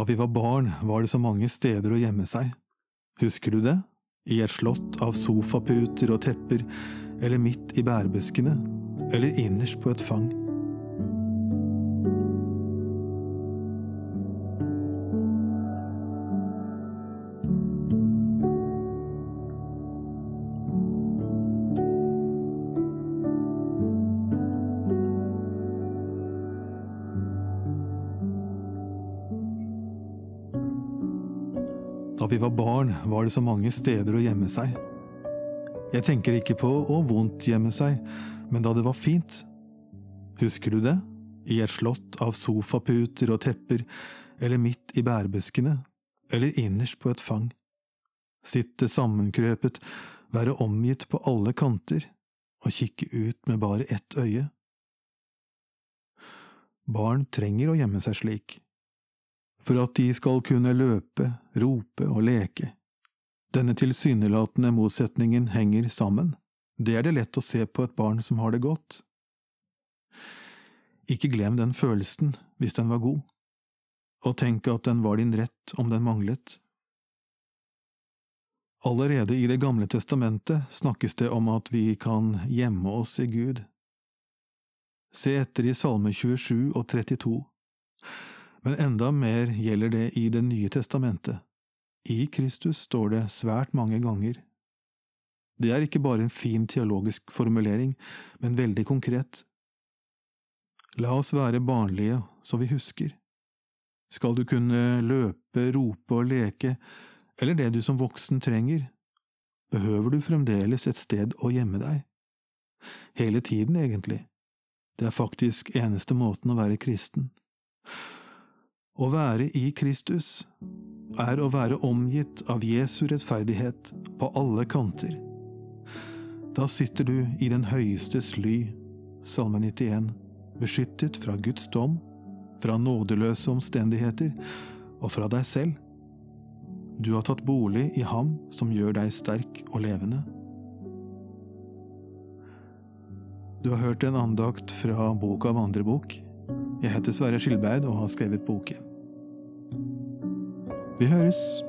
Da vi var barn, var det så mange steder å gjemme seg. Husker du det? I et slott av sofaputer og tepper, eller midt i bærbuskene, eller innerst på et fang. Da vi var barn, var det så mange steder å gjemme seg. Jeg tenker ikke på å vondt gjemme seg, men da det var fint. Husker du det? I et slott av sofaputer og tepper, eller midt i bærbuskene, eller innerst på et fang. Sitte sammenkrøpet, være omgitt på alle kanter, og kikke ut med bare ett øye. Barn trenger å gjemme seg slik for at de skal kunne løpe, rope og leke. Denne tilsynelatende motsetningen henger sammen, det er det lett å se på et barn som har det godt. Ikke glem den følelsen hvis den var god, og tenk at den var din rett om den manglet. Allerede i Det gamle testamentet snakkes det om at vi kan gjemme oss i Gud. Se etter i Salme 27 og 32 men enda mer gjelder det i Det nye testamentet. I Kristus står det svært mange ganger. Det er ikke bare en fin teologisk formulering, men veldig konkret. La oss være barnlige så vi husker. Skal du kunne løpe, rope og leke, eller det du som voksen trenger, behøver du fremdeles et sted å gjemme deg. Hele tiden, egentlig. Det er faktisk eneste måten å være kristen. Å være i Kristus er å være omgitt av Jesu rettferdighet på alle kanter. Da sitter du i den høyestes ly, Salme 91, beskyttet fra Guds dom, fra nådeløse omstendigheter og fra deg selv. Du har tatt bolig i Ham som gjør deg sterk og levende. Du har hørt en andakt fra boka av andre bok. Jeg heter Sverre Skilbeid og har skrevet boken. Vi høres!